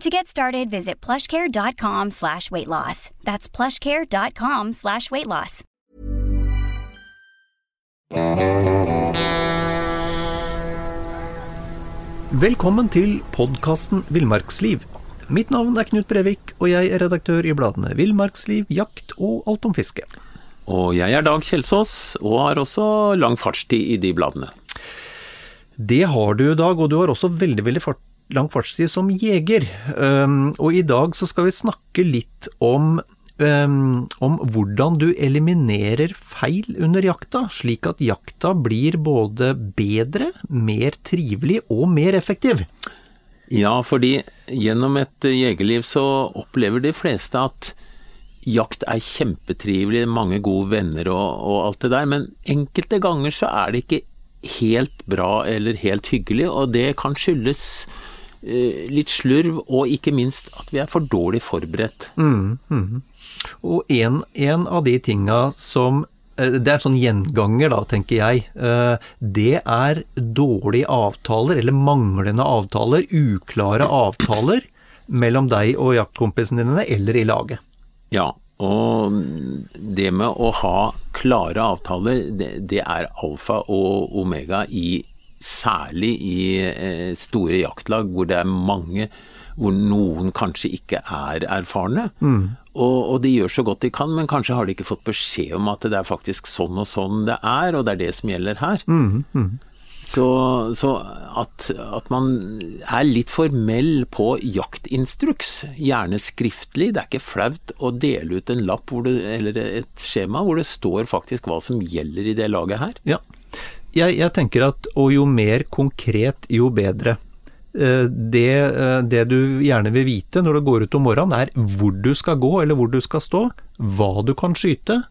To get started, visit plushcare.com slash weight loss. That's plushcare.com slash weight loss. Velkommen til podkasten Villmarksliv. Mitt navn er Knut Brevik, og jeg er redaktør i bladene Villmarksliv, Jakt og Alt om fiske. Og jeg er Dag Kjelsås, og har også lang fartstid i de bladene. Det har du, Dag, og du har også veldig, veldig fart, lang fartstid som jeger. Um, og i dag så skal vi snakke litt om, um, om hvordan du eliminerer feil under jakta, slik at jakta blir både bedre, mer trivelig og mer effektiv. Ja, fordi gjennom et jegerliv så opplever de fleste at jakt er kjempetrivelig, mange gode venner og, og, alt det der, men enkelte ganger så er det ikke helt bra eller helt hyggelig, og det kan skyldes litt slurv, og ikke minst at vi er for dårlig forberedt. Mm, mm. Og en, en, av de tinga som eh, det er sånn gjenganger, da, tenker jeg. Eh, det er dårlige avtaler, eller manglende avtaler, uklare avtaler mellom deg og jaktkompisene dine, eller i laget. Ja, og det med å ha klare avtaler, det, det er alfa og omega i Særlig i eh, store jaktlag hvor det er mange hvor noen kanskje ikke er erfarne. Mm. Og, og, de gjør så godt de kan, men kanskje har de ikke fått beskjed om at det er faktisk sånn og sånn det er, og det er det som gjelder her. Mm. Mm. Så, så at, at, man er litt formell på jaktinstruks, gjerne skriftlig. Det er ikke flaut å dele ut en lapp det, eller et skjema hvor det står faktisk hva som gjelder i det laget her. Ja, jeg, jeg tenker at og jo mer konkret, jo bedre. Eh, det, eh, det, du gjerne vil vite når du går ut om morgenen, er hvor du skal gå eller hvor du skal stå, hva du kan skyte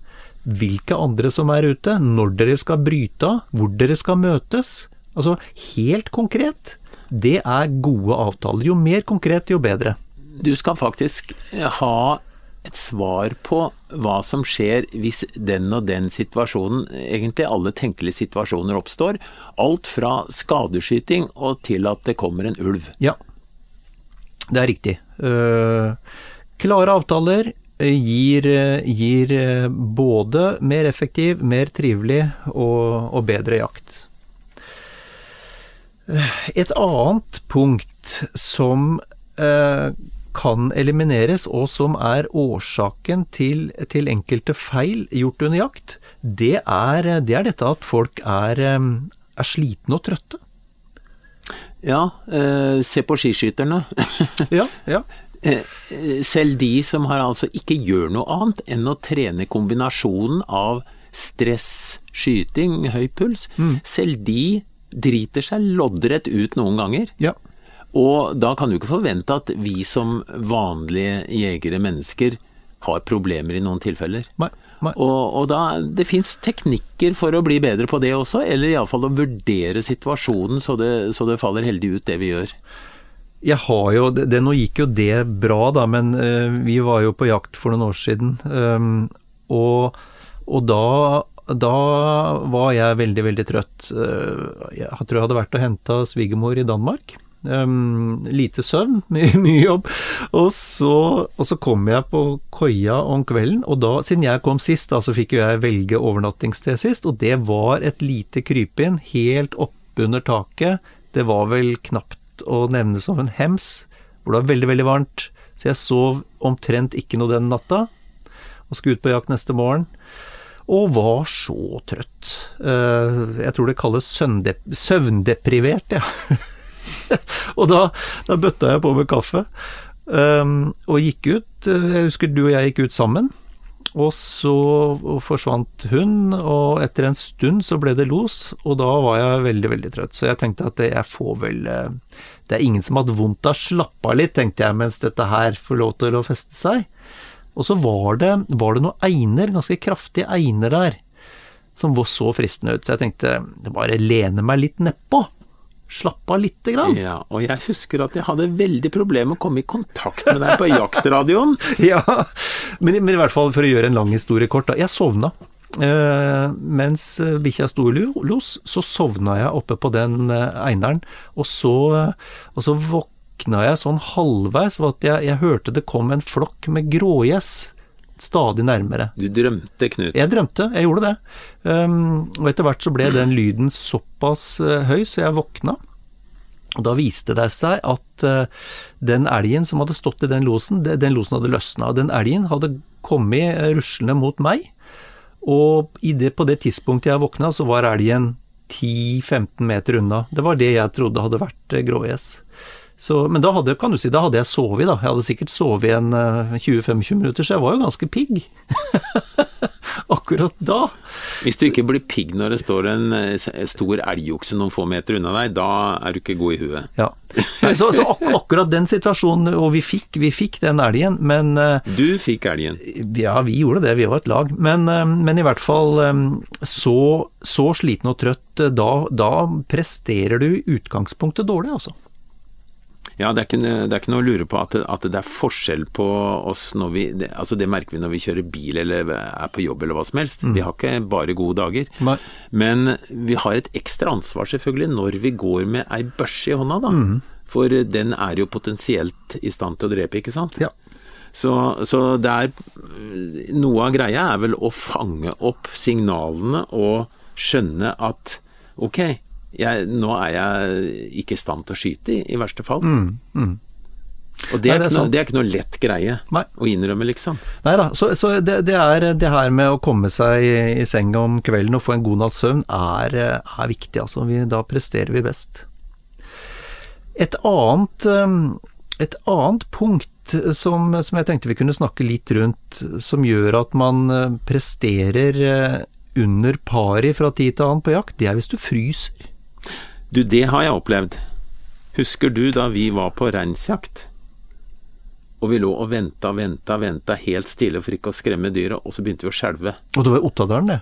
hvilke andre som er ute, når dere skal bryte av, hvor dere skal møtes. Altså helt konkret. Det er gode avtaler. Jo mer konkret, jo bedre. Du skal faktisk ha et svar på hva som skjer hvis den og den situasjonen, egentlig alle tenkelige situasjoner oppstår. Alt fra skadeskyting og til at det kommer en ulv. Ja, det er riktig. Uh, klare avtaler, gir, gir, både mer effektiv, mer trivelig og, og, bedre jakt. Et annet punkt som eh, kan elimineres, og som er årsaken til, til, enkelte feil gjort under jakt, det er, det er dette at folk er, eh, er slitne og trøtte. Ja, eh, se på skiskytterne. ja, ja. Eh, selv de som har altså ikke gjør noe annet enn å trene kombinasjonen av stress, skyting, høy puls, mm. selv de driter seg loddrett ut noen ganger. Ja. Og da kan du ikke forvente at vi som vanlige jegere, mennesker, har problemer i noen tilfeller. Nei, nei. Og, og, da, det fins teknikker for å bli bedre på det også, eller iallfall å vurdere situasjonen så det, så det faller heldig ut, det vi gjør jeg har jo det, det, Nå gikk jo det bra, da, men uh, vi var jo på jakt for noen år siden. Um, og, og da, da, var jeg veldig, veldig trøtt. Uh, jeg tror jeg hadde vært og henta svigermor i Danmark. Um, lite søvn, mye, mye jobb. Og så, og så, kom jeg på koia om kvelden, og da, siden jeg kom sist, da, så fikk jo jeg velge overnattingssted sist, og det var et lite krypinn helt oppunder taket. Det var vel knapt å nevne som en hems, hvor det var veldig, veldig varmt. Så jeg sov omtrent ikke noe den natta, og skulle ut på jakt neste morgen. og var så trøtt. Eh, jeg tror det kalles søvndep søvndeprivert, ja. og da, da, bøtta jeg på med kaffe, um, og gikk ut. Jeg husker du og jeg gikk ut sammen. Og så forsvant hun, og etter en stund så ble det los, og da var jeg veldig, veldig trøtt. Så jeg tenkte at jeg får vel eh, Det er ingen som har hatt vondt av å slappe av litt, tenkte jeg, mens dette her får lov til å feste seg. Og så var det, var det noen einer, ganske kraftige einer der, som så fristende ut. Så jeg tenkte bare lene meg litt nedpå. Slapp av lite grann. Ja, og jeg husker at jeg hadde veldig problemer med å komme i kontakt med deg på jaktradioen. ja, men, men, i hvert fall for å gjøre en lang historie kort, da. Jeg sovna. Uh, mens bikkja sto i los, så sovna jeg oppe på den uh, eineren. Og så, uh, og så våkna jeg sånn halvveis ved at jeg, jeg hørte det kom en flokk med grågjess stadig nærmere. Du drømte, Knut? Jeg drømte, jeg gjorde det. Um, og etter hvert så ble den lyden såpass uh, høy, så jeg våkna. Og da viste det seg at uh, den elgen som hadde stått i den losen, den losen hadde løsna. Den elgen hadde kommet uh, ruslende mot meg, og det, på det tidspunktet jeg våkna, så var elgen 10-15 meter unna. Det var det jeg trodde hadde vært grågjess. Så, men da hadde, kan du si, da hadde jeg sovet, da. Jeg hadde sikkert sovet en 20-25 eh, minutter, så jeg var jo ganske pigg. Akkurat da. Hvis du ikke blir pigg når det står en eh, stor elgokse noen få meter unna deg, da er du ikke god i huet. Ja. Så, så ak akkurat den situasjonen, og vi fikk, vi fikk den elgen, men eh, Du fikk elgen? Ja, vi gjorde det, vi var et lag. Men, men i hvert fall så, så sliten og trøtt, da, da presterer du i utgangspunktet dårlig, altså. Ja, det er, ikke, det er ikke, noe å lure på at at det er forskjell på oss når vi det, altså det merker vi når vi kjører bil eller er på jobb eller hva som helst. Mm. Vi har ikke bare gode dager. Nei. Men vi har et ekstra ansvar selvfølgelig når vi går med ei børse i hånda, da. Mm. For den er jo potensielt i stand til å drepe, ikke sant? Ja. Så, så det er Noe av greia er vel å fange opp signalene og skjønne at ok, jeg, nå er jeg ikke i stand til å skyte, i, i verste fall. Mm, mm. Og det er, Nei, det, er noe, det er, ikke noe, lett greie Nei. å innrømme, liksom. Nei da. Så, så det, det, er det her med å komme seg i, i senga om kvelden og få en god natts søvn, er, er, viktig. Altså. Vi, da presterer vi best. Et annet, um, et annet punkt som, som, jeg tenkte vi kunne snakke litt rundt, som gjør at man uh, presterer uh, under pari fra tid til annen på jakt, det er hvis du fryser. Du, det har jeg opplevd. Husker du da vi var på reinsjakt? Og vi lå og venta, venta, venta helt stille for ikke å skremme dyret, og så begynte vi å skjelve. Og det var Ottadalen, det?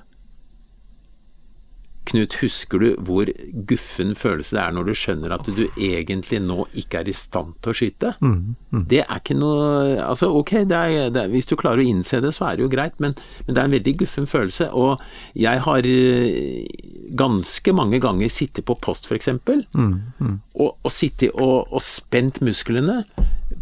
Knut, husker du hvor guffen følelse det er når du skjønner at du egentlig nå ikke er i stand til å skyte? Mm, mm. Det er ikke noe Altså, ok, det er, det er, hvis du klarer å innse det, så er det jo greit, men, men, det er en veldig guffen følelse. Og jeg har eh, ganske mange ganger sittet på post, f.eks., mm, mm. og, og sittet og, og spent musklene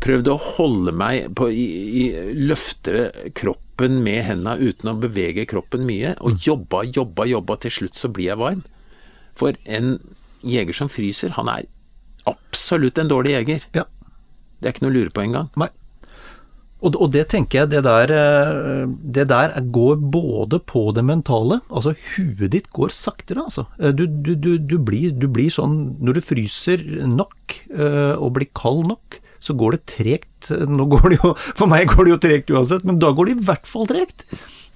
prøvd å holde meg på i, i, løfte kroppen med henda uten å bevege kroppen mye, og jobba, jobba, jobba. Til slutt så blir jeg varm. For en jeger som fryser, han er absolutt en dårlig jeger. Ja. Det er ikke noe å lure på engang. Nei. Og, og, det tenker jeg, det der, eh, det der, går både på det mentale Altså, huet ditt går saktere, altså. Eh, du, du, du, du, blir, du blir sånn Når du fryser nok eh, og blir kald nok, så går det tregt. Nå går det jo, For meg går det jo tregt uansett, men da går det i hvert fall tregt.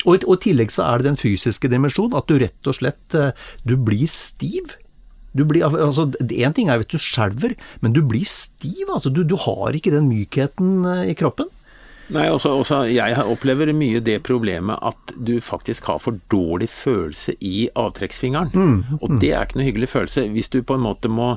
Og, i tillegg så er det den fysiske dimensjonen, at du rett og slett eh, du blir stiv. Du blir, altså, Én ting er at du skjelver, men du blir stiv. altså Du, du har ikke den mykheten eh, i kroppen. Nei, også, også, Jeg opplever mye det problemet at du faktisk har for dårlig følelse i avtrekksfingeren. Mm, mm. Og det er ikke noe hyggelig følelse. Hvis du på en måte må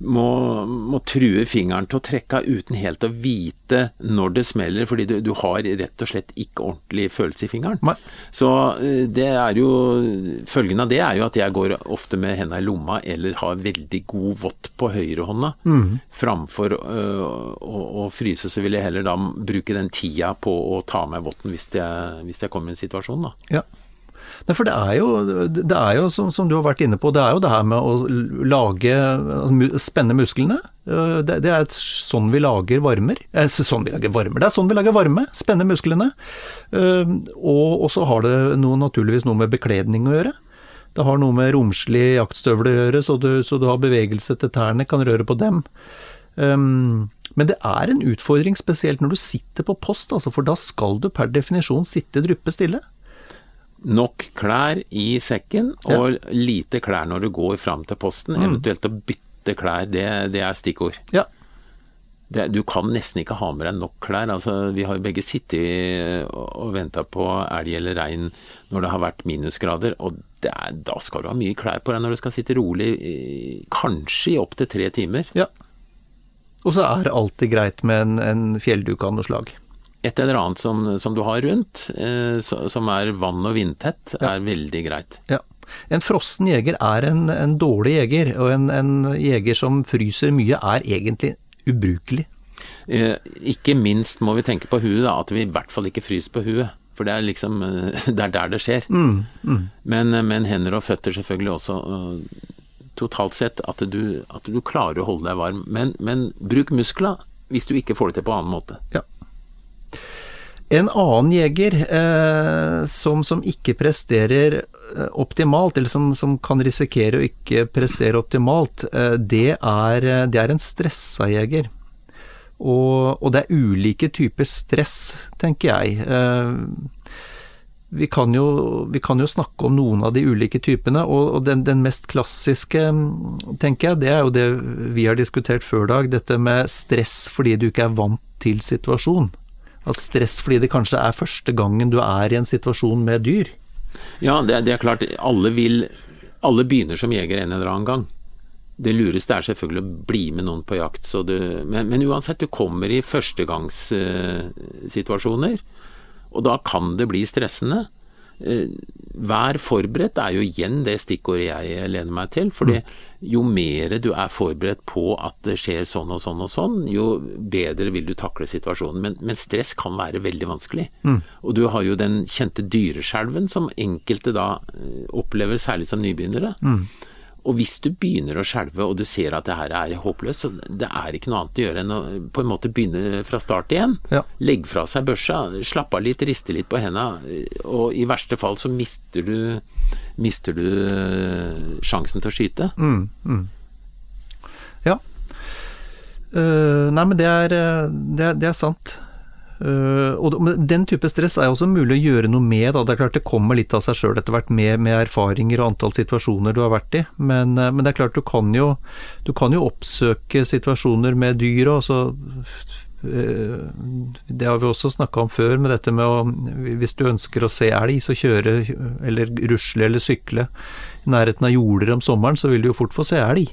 må, må, true fingeren til å trekke av uten helt å vite når det smeller, fordi du, du har rett og slett ikke ordentlig følelse i fingeren. Nei. Så eh, det er jo Følgen av det er jo at jeg går ofte med henda i lomma eller har veldig god vått på høyrehånda. Mm. Framfor øh, å, å, fryse, så vil jeg heller da bruke den tida på å ta av meg votten hvis, hvis, jeg kommer i en situasjon, da. Ja. Nei, for det er jo, det er jo som, som, du har vært inne på, det er jo det her med å lage altså, Spenne musklene. Det, det, er sånn vi lager varmer. Eh, sånn vi lager varmer. Det er sånn vi lager varme. Spenne musklene. Og, og så har det noe, naturligvis noe med bekledning å gjøre. Det har noe med romslige jaktstøvler å gjøre, så du, så du, har bevegelse til tærne, kan røre på dem. Um, men det er en utfordring, spesielt når du sitter på post, altså, for da skal du per definisjon sitte dryppe stille. Nok klær i sekken, og ja. lite klær når du går fram til posten. Mm. Eventuelt å bytte klær, det, det er stikkord. Ja. Det, du kan nesten ikke ha med deg nok klær. Altså, vi har jo begge sittet og, venta på elg eller rein når det har vært minusgrader, og er, da skal du ha mye klær på deg når du skal sitte rolig, kanskje i opptil tre timer. Ja. Og så er det alltid greit med en, en fjellduk av noe slag. Et eller annet som, som du har rundt, eh, som er vann- og vindtett, ja. er veldig greit. Ja. En frossen jeger er en, en dårlig jeger, og en, en, jeger som fryser mye er egentlig ubrukelig. Eh, ikke minst må vi tenke på huet, da, at vi i hvert fall ikke fryser på huet. For det er liksom eh, Det er der det skjer. Mm, mm. Men, eh, men, hender og føtter selvfølgelig også. Uh, totalt sett at du, at du, klarer å holde deg varm. Men, men bruk muskler hvis du ikke får det til på annen måte. Ja. En annen jeger eh, som, som, ikke presterer eh, optimalt, eller som, som, kan risikere å ikke prestere optimalt, eh, det, er, det, er, en stressa jeger. Og, og, det er ulike typer stress, tenker jeg. Eh, vi kan, jo, vi kan, jo, snakke om noen av de ulike typene, og, og den, den, mest klassiske, tenker jeg, det er jo det vi har diskutert før dag, dette med stress fordi du ikke er vant til situasjonen. At stress fordi det kanskje er første gangen du er i en situasjon med dyr. Ja, det, det er klart. Alle vil Alle begynner som jeger en eller annen gang. Det lureste er selvfølgelig å bli med noen på jakt, du, men, men, uansett, du kommer i førstegangssituasjoner. Uh, og da kan det bli stressende. Eh, vær forberedt er jo igjen det stikkordet jeg lener meg til. fordi mm. jo mer du er forberedt på at det skjer sånn og sånn og sånn, jo bedre vil du takle situasjonen. Men, men stress kan være veldig vanskelig. Mm. Og du har jo den kjente dyreskjelven som enkelte da eh, opplever, særlig som nybegynnere. Mm. Og hvis du begynner å skjelve og du ser at det her er håpløst, så det er ikke noe annet å gjøre enn å på en måte begynne fra start igjen. Ja. Legg fra seg børsa, slapp av litt, riste litt på hendene, og i verste fall så mister du, mister du eh, sjansen til å skyte. Mm, mm. Ja. Uh, nei, men det er, eh, det er, det er sant. Uh, og Den type stress er også mulig å gjøre noe med. Da. Det er klart det kommer litt av seg sjøl etter hvert med, med, erfaringer og antall situasjoner du har vært i. Men, uh, men det er klart du kan, jo, du kan jo oppsøke situasjoner med dyr. Altså, uh, det har vi også snakka om før, med dette med å Hvis du ønsker å se elg, så kjøre eller rusle eller sykle i nærheten av jorder om sommeren, så vil du jo fort få se elg.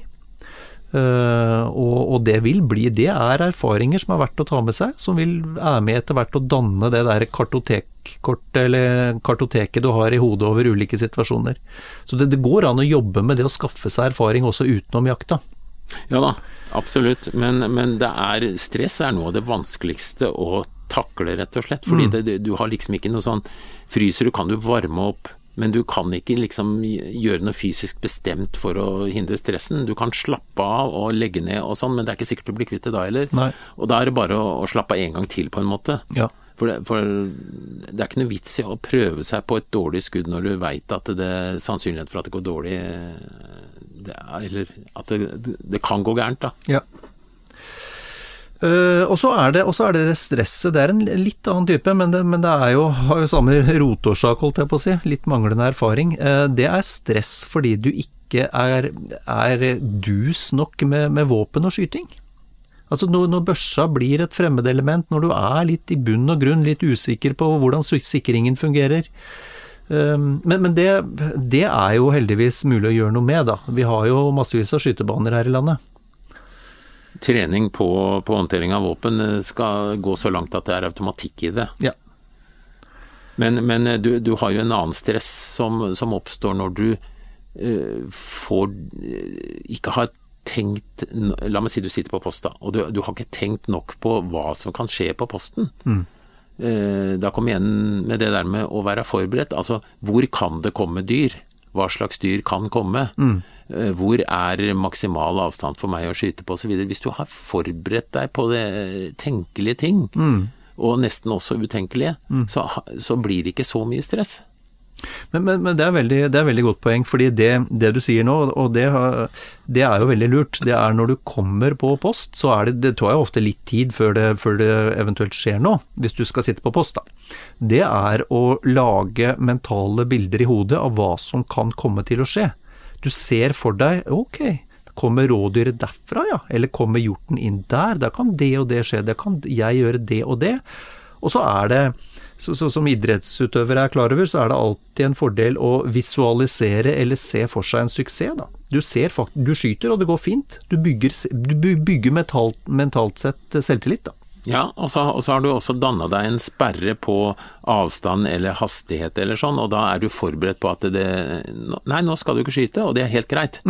Uh, og, og, det vil bli Det er erfaringer som er verdt å ta med seg, som vil er med etter hvert å danne det der kartotekkortet eller kartoteket du har i hodet over ulike situasjoner. Så det, det, går an å jobbe med det å skaffe seg erfaring også utenom jakta. Ja da, absolutt. Men, men det er, stress er noe av det vanskeligste å takle, rett og slett. Fordi mm. det, du har liksom ikke noe sånn Fryser du, kan du varme opp men du kan ikke liksom gjøre noe fysisk bestemt for å hindre stressen. Du kan slappe av og legge ned og sånn, men det er ikke sikkert du blir kvitt det da heller. Nei. Og da er det bare å, å slappe av en gang til, på en måte. Ja. For, det, for det, er ikke noe vits i å prøve seg på et dårlig skudd når du veit at det er sannsynlighet for at det går dårlig det er, Eller at det, det, kan gå gærent, da. Ja. Uh, og så er, er, det stresset. Det er en litt annen type, men det, men det jo, har jo samme rotårsak, holdt jeg på å si. Litt manglende erfaring. Uh, det er stress fordi du ikke er, er dus nok med, med, våpen og skyting. Altså når, når børsa blir et fremmedelement, når du er litt i bunn og grunn litt usikker på hvordan sikringen fungerer. Um, men, men det, det er jo heldigvis mulig å gjøre noe med, da. Vi har jo massevis av skytebaner her i landet trening på, på håndtering av våpen eh, skal gå så langt at det er automatikk i det. Ja. Men, men eh, du, du, har jo en annen stress som, som oppstår når du uh, får ikke har tenkt La meg si du sitter på posta, og du, du, har ikke tenkt nok på hva som kan skje på posten. Mm. Uh, da kom igjen med det der med å være forberedt. Altså, hvor kan det komme dyr? Hva slags dyr kan komme? Eh, Hvor er maksimal avstand for meg å skyte på osv. Hvis du har forberedt deg på det eh, tenkelige ting, og nesten også utenkelige, så, så blir det ikke så mye stress. Men, men, men det, er veldig, det er veldig godt poeng, fordi det, det du sier nå, og det, har- det er jo veldig lurt, det er når du kommer på post, så er det, det tar jo ofte litt tid før det, før det eventuelt skjer noe, hvis du skal sitte på post da. Det er å lage mentale bilder i hodet av hva som kan komme til å skje. Du ser for deg, ok, kommer rådyret derfra ja, eller kommer hjorten inn der, da kan det og det skje, da kan jeg gjøre det og det. Og så er det, så, så, som idrettsutøvere er klar over, så er det alltid en fordel å visualisere eller se for seg en suksess. Da. Du, ser du skyter, og det går fint. Du bygger, du bygger mentalt, mentalt sett selvtillit. Da. Ja, og så, og så har du også danna deg en sperre på avstand eller hastighet eller sånn, og da er du forberedt på at det Nei, nå skal du ikke skyte, og det er helt greit.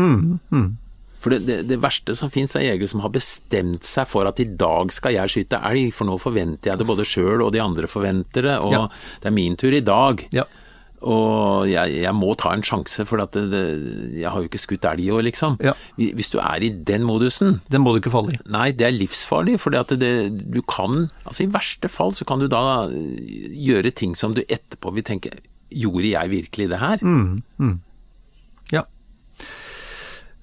For det, det, det verste som fins er jegere som har bestemt seg for at i dag skal jeg skyte elg, for nå forventer jeg det både sjøl og de andre forventer det, og Ja. det er min tur i dag. Ja. Og jeg, jeg må ta en sjanse, for at det, det, jeg har jo ikke skutt elg i år, liksom. Ja. Hvis du er i den modusen, Den må du ikke falle i. Nei, det er livsfarlig, for det, du kan Altså i verste fall så kan du da øh, gjøre ting som du etterpå vil tenke Gjorde jeg virkelig det her? Ja.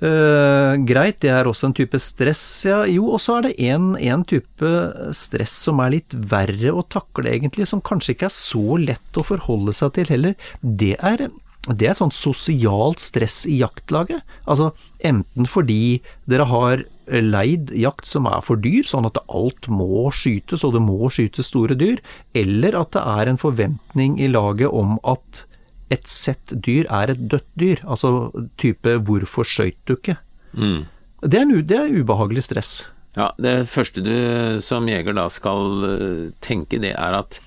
Eh, greit, det er også en type stress, ja. Jo, og så er det en type stress som er litt verre å takle, egentlig, som kanskje ikke er så lett å forholde seg til heller. Det er, det er sånn sosialt stress i jaktlaget. Altså enten fordi dere har leid jakt som er for dyr, sånn at alt må skytes, og det må skytes store dyr, eller at det er en forventning i laget om at et sett dyr er et dødt dyr, altså type 'hvorfor skøyt du ikke'? Det, er, det er ubehagelig stress. Ja, Det første du som jeger da skal øh, tenke, det er at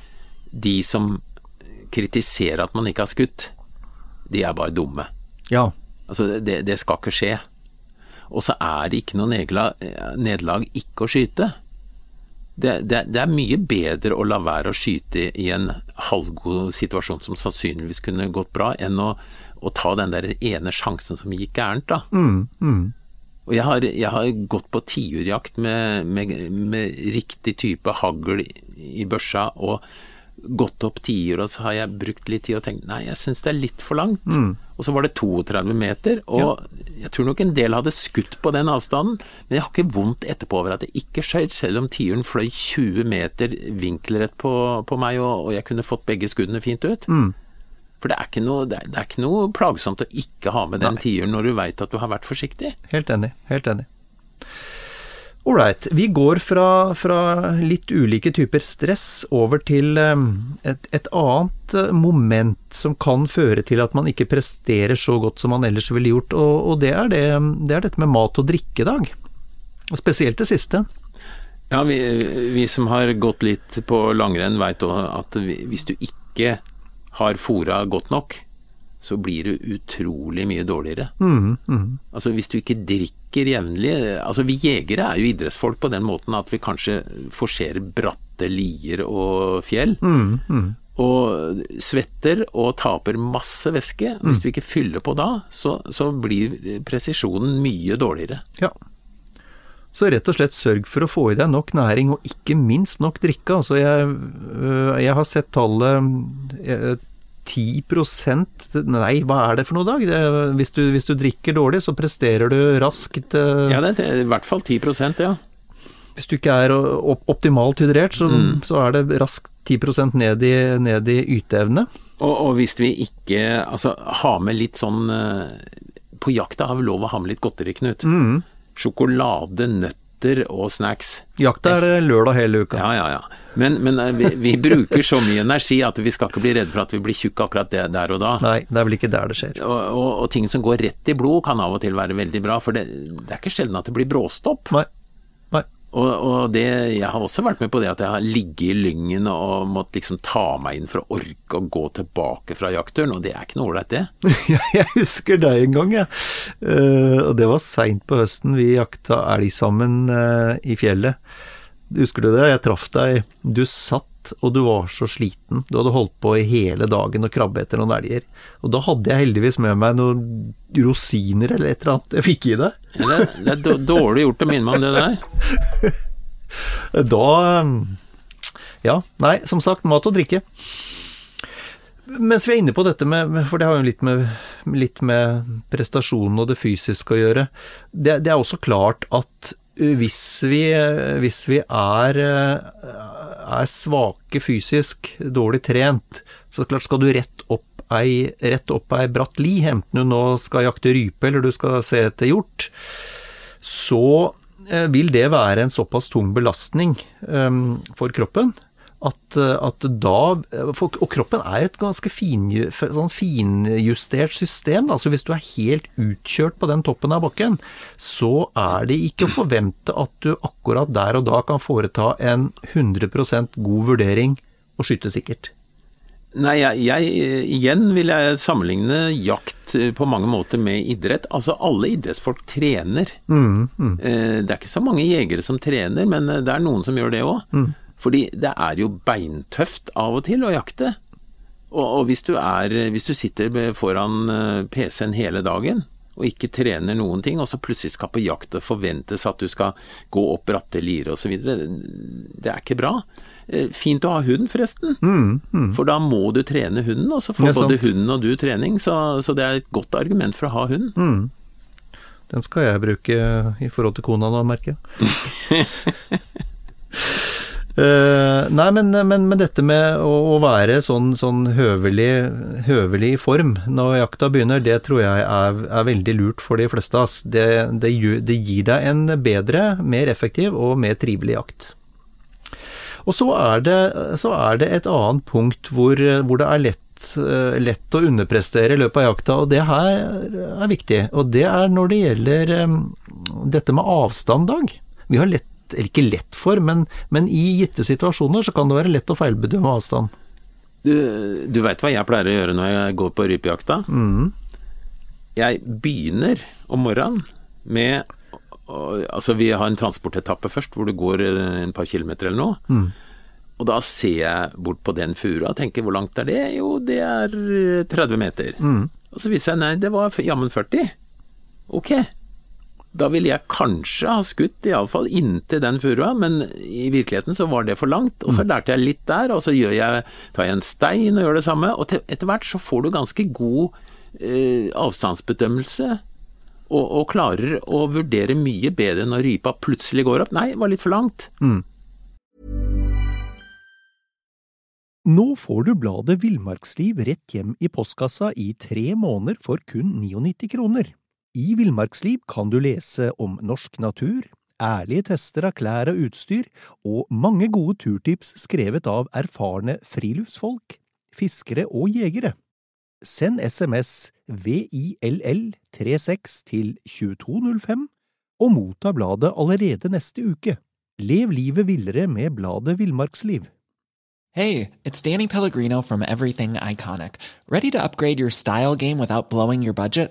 de som kritiserer at man ikke har skutt, de er bare dumme. Ja. Altså, det, det skal ikke skje. Og så er det ikke noe nederlag, nederlag ikke å skyte. Det, det, det er mye bedre å la være å skyte i en halvgod situasjon som sannsynligvis kunne gått bra, enn å, å ta den der ene sjansen som gikk gærent, da. Og jeg har, jeg har gått på tiurjakt med, med, med riktig type hagl i børsa, og gått opp tider, og så har jeg brukt litt tid og tenkt nei, jeg syns det er litt for langt. Og så var det 32 meter, og jeg tror nok en del hadde skutt på den avstanden, men jeg har ikke vondt etterpå over at det ikke skjøt, selv om tiuren fløy 20 meter vinkelrett på, på meg, og, og jeg kunne fått begge skuddene fint ut. For det er, ikke noe, det, er, det er ikke noe plagsomt å ikke ha med den tiuren når du veit at du har vært forsiktig. Helt enig. Helt enig. Ålreit. Vi går fra, fra litt ulike typer stress over til eh, et, et annet eh, moment som kan føre til at man ikke presterer så godt som man ellers ville gjort, og, og det, er det, det er dette med mat og drikke, Dag. Spesielt det siste. Ja, vi, vi som har gått litt på langrenn veit at hvis du ikke har fora godt nok, så blir du utrolig mye dårligere. Altså Hvis du ikke drikker jevnlig Altså Vi jegere er jo idrettsfolk på den måten at vi kanskje forserer bratte lier og fjell. Og svetter og taper masse væske. Hvis du ikke fyller på da, så, så blir presisjonen mye dårligere. Ja. Så rett og slett sørg for å få i deg nok næring, og ikke minst nok drikke. Altså jeg, øh, jeg har sett tallet øh, 10% Nei, hva er det for noe, Dag? Det, hvis, du, hvis du drikker dårlig, så presterer du raskt. øh, Ja, det er i hvert fall 10% ja. Hvis du ikke er optimalt hydrert, så, så er det raskt 10% ned i, ned i yteevne. Og, og hvis vi ikke Altså, ha med litt sånn eh, På jakta har vi lov å ha med litt godteri, Knut. Sjokolade, nøtter og snacks. Jakta er lørdag hele uka. Ja, ja, ja. Men, men eh, vi, vi bruker så mye energi at vi skal ikke bli redde for at vi blir tjukke akkurat det, der og da. Nei, det er vel ikke der det skjer. Og, og, og ting som går rett i blod kan av og til være veldig bra, for det, det er ikke sjelden at det blir bråstopp. Nei. Nei. Og, og det, jeg har også vært med på det at jeg har ligget i lyngen og måttet liksom ta meg inn for å orke å gå tilbake fra jaktturen, og det er ikke noe ålreit, det. Jeg husker deg en gang, jeg. Eh, og det var seint på høsten. Vi jakta elg sammen uh, i fjellet. Husker du det? Jeg traff deg. Du satt og du var så sliten. Du hadde holdt på i hele dagen og krabbe etter noen elger. Og da hadde jeg heldigvis med meg noen rosiner eller et eller annet jeg fikk i det. Det, det er dårlig gjort å minne meg om det der. da Ja, nei, som sagt, mat og drikke. Mens vi er inne på dette med For det har jo litt med, litt med prestasjonen og det fysiske å gjøre. Det, det er også klart at hvis vi, hvis vi er, er, svake fysisk, dårlig trent, så klart skal du rett opp ei, rett opp ei bratt li, enten du nå skal jakte rype eller du skal se etter hjort, så eh, vil det være en såpass tung belastning um, for kroppen at, at, da Og kroppen er et ganske fin, sånn finjustert system. altså Hvis du er helt utkjørt på den toppen av bakken, så er det ikke å forvente at du akkurat der og da kan foreta en 100% god vurdering og skyte sikkert. Nei, jeg, jeg, igjen vil jeg sammenligne jakt på mange måter med idrett. Altså alle idrettsfolk trener. Mm, mm. Eh, det er ikke så mange jegere som trener, men det er noen som gjør det òg. Fordi det er jo beintøft av og til å jakte. Og, og hvis, du er, hvis, du sitter foran eh, PC-en hele dagen og ikke trener noen ting, og så plutselig skal på jakt og forventes at du skal gå opp bratte lirer osv., det er ikke bra. Eh, fint å ha hund, forresten. Mm, mm. For da må du trene hunden, og så får både hunden og du trening. Så, så, det er et godt argument for å ha hund. Mm. Den skal jeg bruke i forhold til kona nå, merker jeg. Uh, nei, men, men, men, dette med å, å være sånn, sånn høvelig, høvelig, i form når jakta begynner, det tror jeg er, er veldig lurt for de fleste av oss. Det, det, det, gir deg en bedre, mer effektiv og mer trivelig jakt. Og så er det, så er det et annet punkt hvor, hvor det er lett, uh, lett å underprestere i løpet av jakta, og det her er viktig. Og det er når det gjelder um, dette med avstand, Dag. Vi har lett eller ikke lett for, men, men i gitte situasjoner så kan det være lett å feilbedømme avstand. Du, du veit hva jeg pleier å gjøre når jeg går på rypejakta? Mm. Jeg begynner om morgenen med Altså, vi har en transportetappe først, hvor du går en par kilometer eller noe. Mm. Og da ser jeg bort på den furua og tenker hvor langt er det? Jo, det er 30 meter. Mm. Og så viser jeg nei, det var jammen 40. Ok, da ville jeg kanskje ha skutt, iallfall inntil den furua, men i virkeligheten så var det for langt. Og så mm. lærte jeg litt der, og så jeg, tar jeg en stein og gjør det samme. Og etter hvert så får du ganske god eh, avstandsbedømmelse. Og, og, klarer å vurdere mye bedre når rypa plutselig går opp. Nei, det var litt for langt. Mm. Nå får du bladet Villmarksliv rett hjem i postkassa i tre måneder for kun 99 kroner. I Villmarksliv kan du lese om norsk natur, ærlige tester av klær og utstyr, og mange gode turtips skrevet av erfarne friluftsfolk, fiskere og jegere. Send SMS VILL36 til 2205 og motta bladet allerede neste uke. Lev livet villere med bladet Villmarksliv. Hey, it's Danny Pellegrino from Everything Iconic. Ready to upgrade your style game without blowing your budget?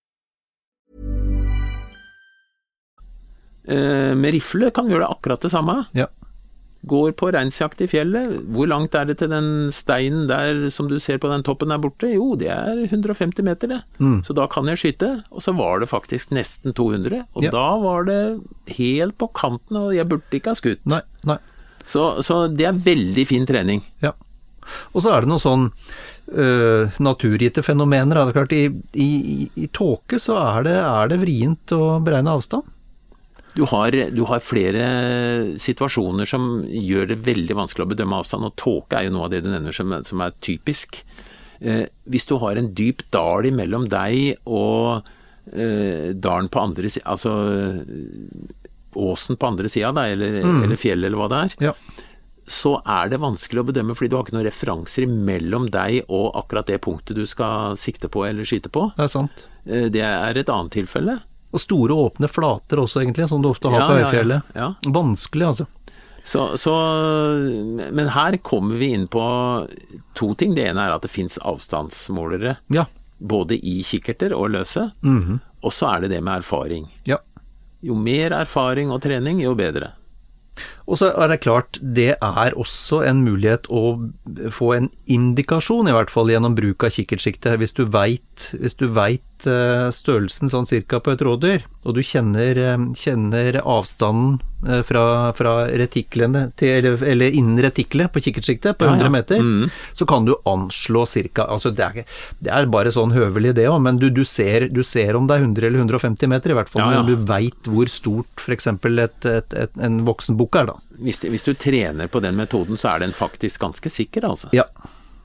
Med rifle kan gjøre det akkurat det samme. Ja. Går på reinsjakt i fjellet. Hvor langt er det til den steinen der som du ser på den toppen der borte? Jo, det er 150 meter, det. Mm. Så da kan jeg skyte. Og så var det faktisk nesten 200. Og ja. da var det helt på kanten, og jeg burde ikke ha skutt. Nei, nei. Så, så, det er veldig fin trening. Ja. Og så er det noen sånn uh, naturgitte fenomener. Det er klart, I, i, i tåke så er det, er det vrient å beregne avstand. Du har, du har, flere situasjoner som gjør det veldig vanskelig å bedømme avstand, og tåke er jo noe av det du nevner som, som er typisk. Eh, hvis du har en dyp dal mellom deg og eh, dalen på andre sida, altså åsen på andre sida, eller, mm. eller fjellet, eller hva det er. Ja. så er det vanskelig å bedømme, fordi du har ikke noen referanser mellom deg og akkurat det punktet du skal sikte på eller skyte på. Det er sant. Eh, Det er et annet tilfelle. Og store åpne flater også, egentlig, som du ofte har Ja, på Øyfjellet. ja. Ja. Vanskelig, altså. Så, så, men her kommer vi inn på to ting. Det ene er at det fins avstandsmålere. Ja. Både i kikkerter og løse. Og så er det det med erfaring. ja. Jo mer erfaring og trening, jo bedre. Og så er det klart, det er også en mulighet å få en indikasjon, i hvert fall gjennom bruk av kikkertsikte. Hvis du veit, hvis du vet eh, størrelsen sånn cirka på et rådyr, og du kjenner, eh, kjenner avstanden eh, fra, fra retiklene til, eller, eller innen retiklet på kikkertsiktet på Ja, 100 ja. meter, Mm. så kan du anslå cirka Altså det er, det er bare sånn høvelig det òg, men du, du, ser, du ser om det er 100 eller 150 meter, i hvert fall Ja, ja. når du veit hvor stort f.eks. En voksen bukk er, da. Hvis, hvis du trener på den metoden, så er den faktisk ganske sikker, altså. Ja.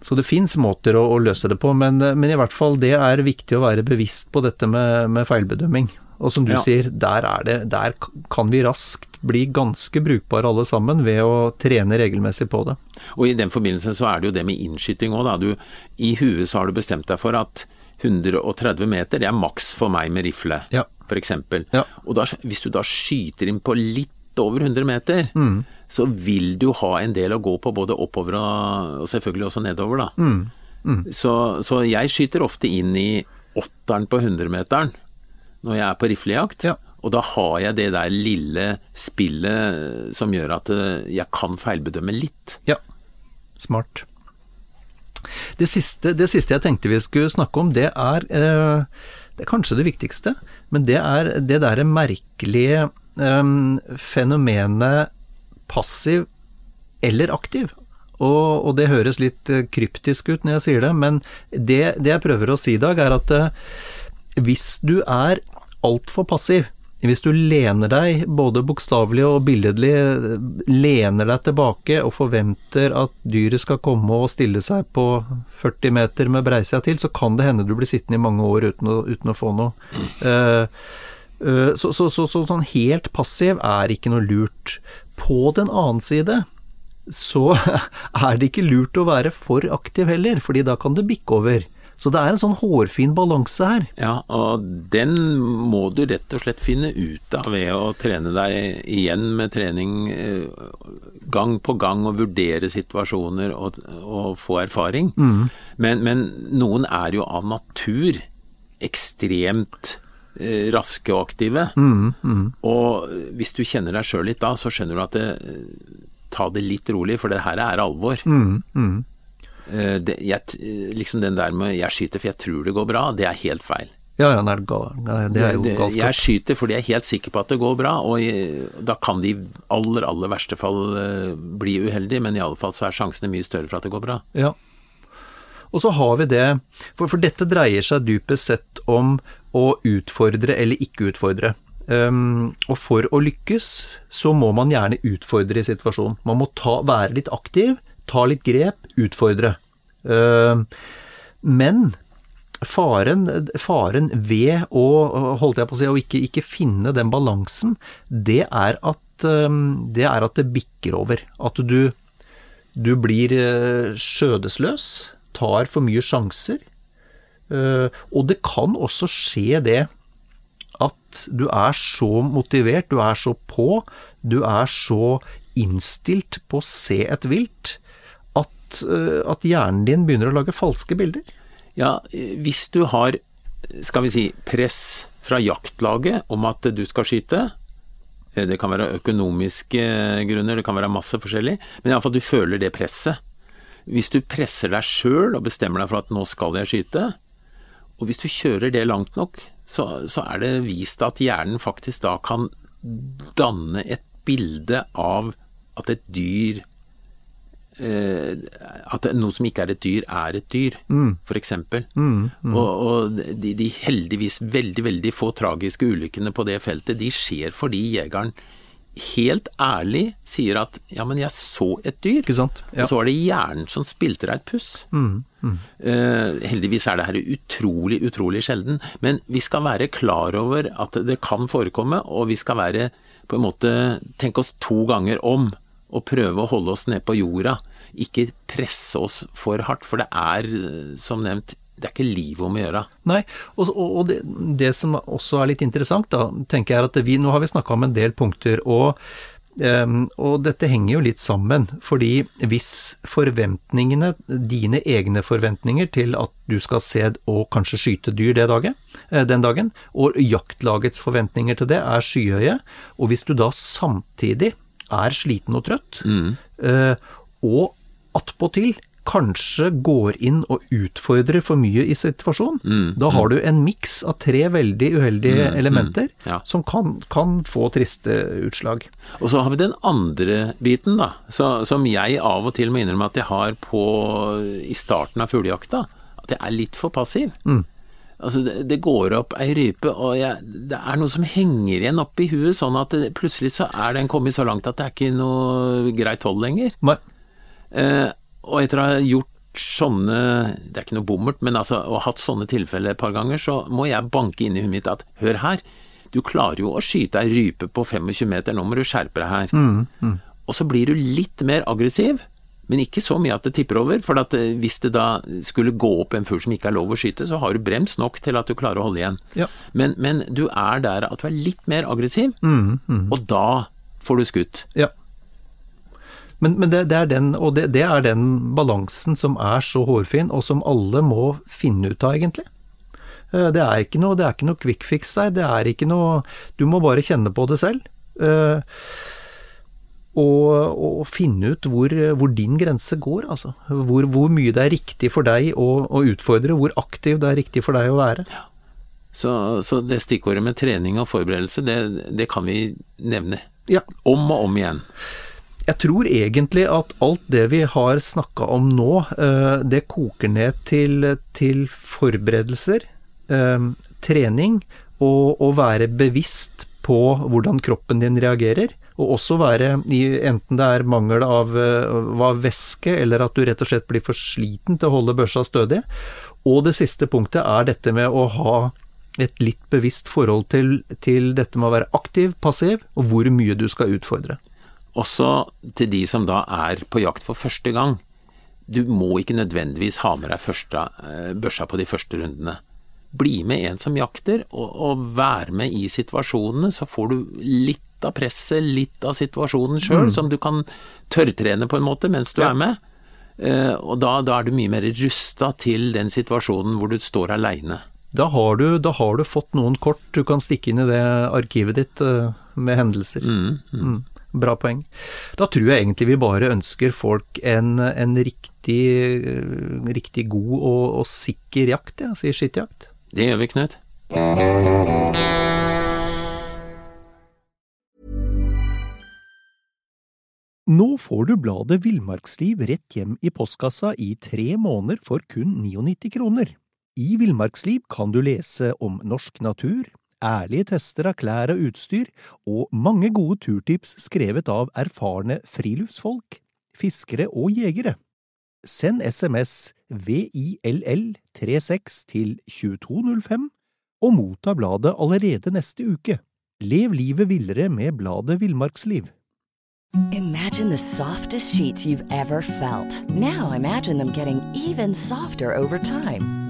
Så det fins måter å, å løse det på, men, men i hvert fall det er viktig å være bevisst på dette med, med feilbedømming. Og som du Ja. sier, der, er det, der kan vi raskt bli ganske brukbare alle sammen ved å trene regelmessig på det. Og i den forbindelse så er det jo det med innskyting òg, da. Du, I huet så har du bestemt deg for at 130 meter, det er maks for meg med rifle, Ja. eksempel. Ja. Og da, hvis du da skyter inn på litt over 100 meter, Mm. så vil du ha en del å gå på både oppover og, og selvfølgelig også nedover, da. Mm. Så, så jeg skyter ofte inn i åtteren på 100-meteren når jeg er på riflejakt. Ja. Og da har jeg det der lille spillet som gjør at eh, jeg kan feilbedømme litt. Ja, smart. Det siste, det siste jeg tenkte vi skulle snakke om, det er, eh, det er kanskje det viktigste, men det er det derre merkelige eh, fenomenet passiv eller aktiv. Og, og det høres litt eh, kryptisk ut når jeg sier det, men det, det jeg prøver å si i dag, er at eh, hvis du er altfor passiv, hvis du lener deg, både bokstavelig og billedlig, lener deg tilbake og forventer at dyret skal komme og stille seg på 40 meter med breisida til, så kan det hende du blir sittende i mange år uten å, uten å få noe. Eh, eh, så, så, så, så sånn helt passiv er ikke noe lurt. På den annen side så er det ikke lurt å være for aktiv heller, fordi da kan det bikke over. Så det er en sånn hårfin balanse her. Ja, og den må du rett og slett finne ut av ved å trene deg igjen med trening eh, gang på gang og vurdere situasjoner og, og få erfaring. Men, men noen er jo av natur ekstremt eh, raske og aktive. Og hvis du kjenner deg sjøl litt da, så skjønner du at det, ta det litt rolig, for det her er alvor. Mm, det, jeg, liksom den der med 'jeg skyter for jeg tror det går bra', det er helt feil. Ja, ja, det er, det er jo galskap. Jeg skyter fordi jeg er helt sikker på at det går bra, og jeg, da kan det i aller, aller verste fall eh, bli uheldig, men i alle fall så er sjansene mye større for at det går bra. Ja. Og så har vi det, for, for dette dreier seg dypest sett om å utfordre eller ikke utfordre. Um, og for å lykkes, så må man gjerne utfordre i situasjonen. Man må ta, være litt aktiv, ta litt grep, utfordre. Um, men faren, faren ved å, holdt jeg på å si, å ikke, ikke finne den balansen, det er at, um, det er at det bikker over. At du, du blir eh, skjødesløs, tar for mye sjanser. Eh, og det kan også skje det at du er så motivert, du er så på, du er så innstilt på å se et vilt, at, eh, at hjernen din begynner å lage falske bilder. Ja, hvis du har, skal vi si, press fra jaktlaget om at du skal skyte, eh, det kan være økonomiske grunner, det kan være masse forskjellig, men iallfall du føler det presset. Hvis du presser deg sjøl og bestemmer deg for at nå skal jeg skyte, og hvis du kjører det langt nok, så, så er det vist at hjernen faktisk da kan danne et bilde av at et dyr eh, At noe som ikke er et dyr, er et dyr, for eksempel. Og, og de, de heldigvis veldig, veldig få tragiske ulykkene på det feltet, de skjer fordi jegeren helt ærlig sier at ja, men jeg så et dyr. Ja. Og så var det hjernen som spilte deg et puss. Eh, heldigvis er det her utrolig, utrolig sjelden. Men vi skal være klar over at det kan forekomme, og vi skal være på en måte tenke oss to ganger om og prøve å holde oss ned på jorda. Ikke presse oss for hardt, for det er, som nevnt, det er ikke livet om å gjøre. Nei, og, og det, det, som også er litt interessant, da, tenker jeg er at vi, nå har vi snakka om en del punkter. og Um, og dette henger jo litt sammen, fordi hvis forventningene, dine egne forventninger til at du skal se og kanskje skyte dyr dagen, eh, den dagen, og jaktlagets forventninger til det er skyhøye, og hvis du da samtidig er sliten og trøtt, mm. uh, og attpåtil kanskje går inn og utfordrer for mye i situasjonen, mm, da har mm. du en miks av tre veldig uheldige mm, mm, elementer ja. som kan, kan, få triste utslag. Og så har vi den andre biten, da, så, som jeg av og til må innrømme at jeg har på i starten av fuglejakta. At jeg er litt for passiv. Mm. Altså, det, det, går opp ei rype, og jeg, det er noe som henger igjen oppi huet, sånn at det, plutselig så er den kommet så langt at det er ikke noe greit hold lenger. Nei. Eh, og etter å ha gjort sånne Det er ikke noe bommert, men altså å ha hatt sånne tilfeller et par ganger, så må jeg banke inn i huet mitt at hør her, du klarer jo å skyte ei rype på 25 meter, nå må du skjerpe deg her. Mm, mm. Og så blir du litt mer aggressiv, men ikke så mye at det tipper over. For at eh, hvis det da skulle gå opp en fugl som ikke er lov å skyte, så har du brems nok til at du klarer å holde igjen. Ja. Men, men, du er der at du er litt mer aggressiv, mm, mm. og da får du skutt. Ja. Men, men det, det, er den, og det, det, er den balansen som er så hårfin, og som alle må finne ut av, egentlig. Eh, det er ikke noe, det er ikke noe quick fix der. Det er ikke noe Du må bare kjenne på det selv. Eh, og, og finne ut hvor, hvor, din grense går, altså. Hvor, hvor, mye det er riktig for deg å, å, utfordre, hvor aktiv det er riktig for deg å være. Ja. Så, så, det stikkordet med trening og forberedelse, det, det kan vi nevne. Ja. Om og om igjen. Jeg tror egentlig at alt det vi har snakka om nå, eh, det koker ned til, til forberedelser, eh, trening og å være bevisst på hvordan kroppen din reagerer. Og også være, enten det er mangel av, eh, av væske, eller at du rett og slett blir for sliten til å holde børsa stødig. Og det siste punktet er dette med å ha et litt bevisst forhold til, til dette med å være aktiv, passiv, og hvor mye du skal utfordre. Også til de som da er på jakt for første gang. Du må ikke nødvendigvis ha med deg første, eh, børsa på de første rundene. Bli med en som jakter, og, og vær med i situasjonene, så får du litt av presset, litt av situasjonen sjøl, mm. som du kan tørrtrene på en måte mens du ja. er med. Uh, og da, da, er du mye mer rusta til den situasjonen hvor du står aleine. Da, da, har du fått noen kort du kan stikke inn i det arkivet ditt uh, med hendelser. Mm, mm. Bra poeng. Da tror jeg egentlig vi bare ønsker folk en, en riktig, riktig, god og, og sikker jakt, ja, sier skittjakt. Det gjør vi, Knut. Nå får du bladet Villmarksliv rett hjem i postkassa i tre måneder for kun 99 kroner. I Villmarksliv kan du lese om norsk natur, ærlige tester av klær og utstyr, og mange gode turtips skrevet av erfarne friluftsfolk, fiskere og jegere. Send SMS VILL36 til 2205 og motta bladet allerede neste uke. Lev livet villere med bladet Villmarksliv. Imagine the softest sheets you've ever felt. Now imagine them getting even softer over time.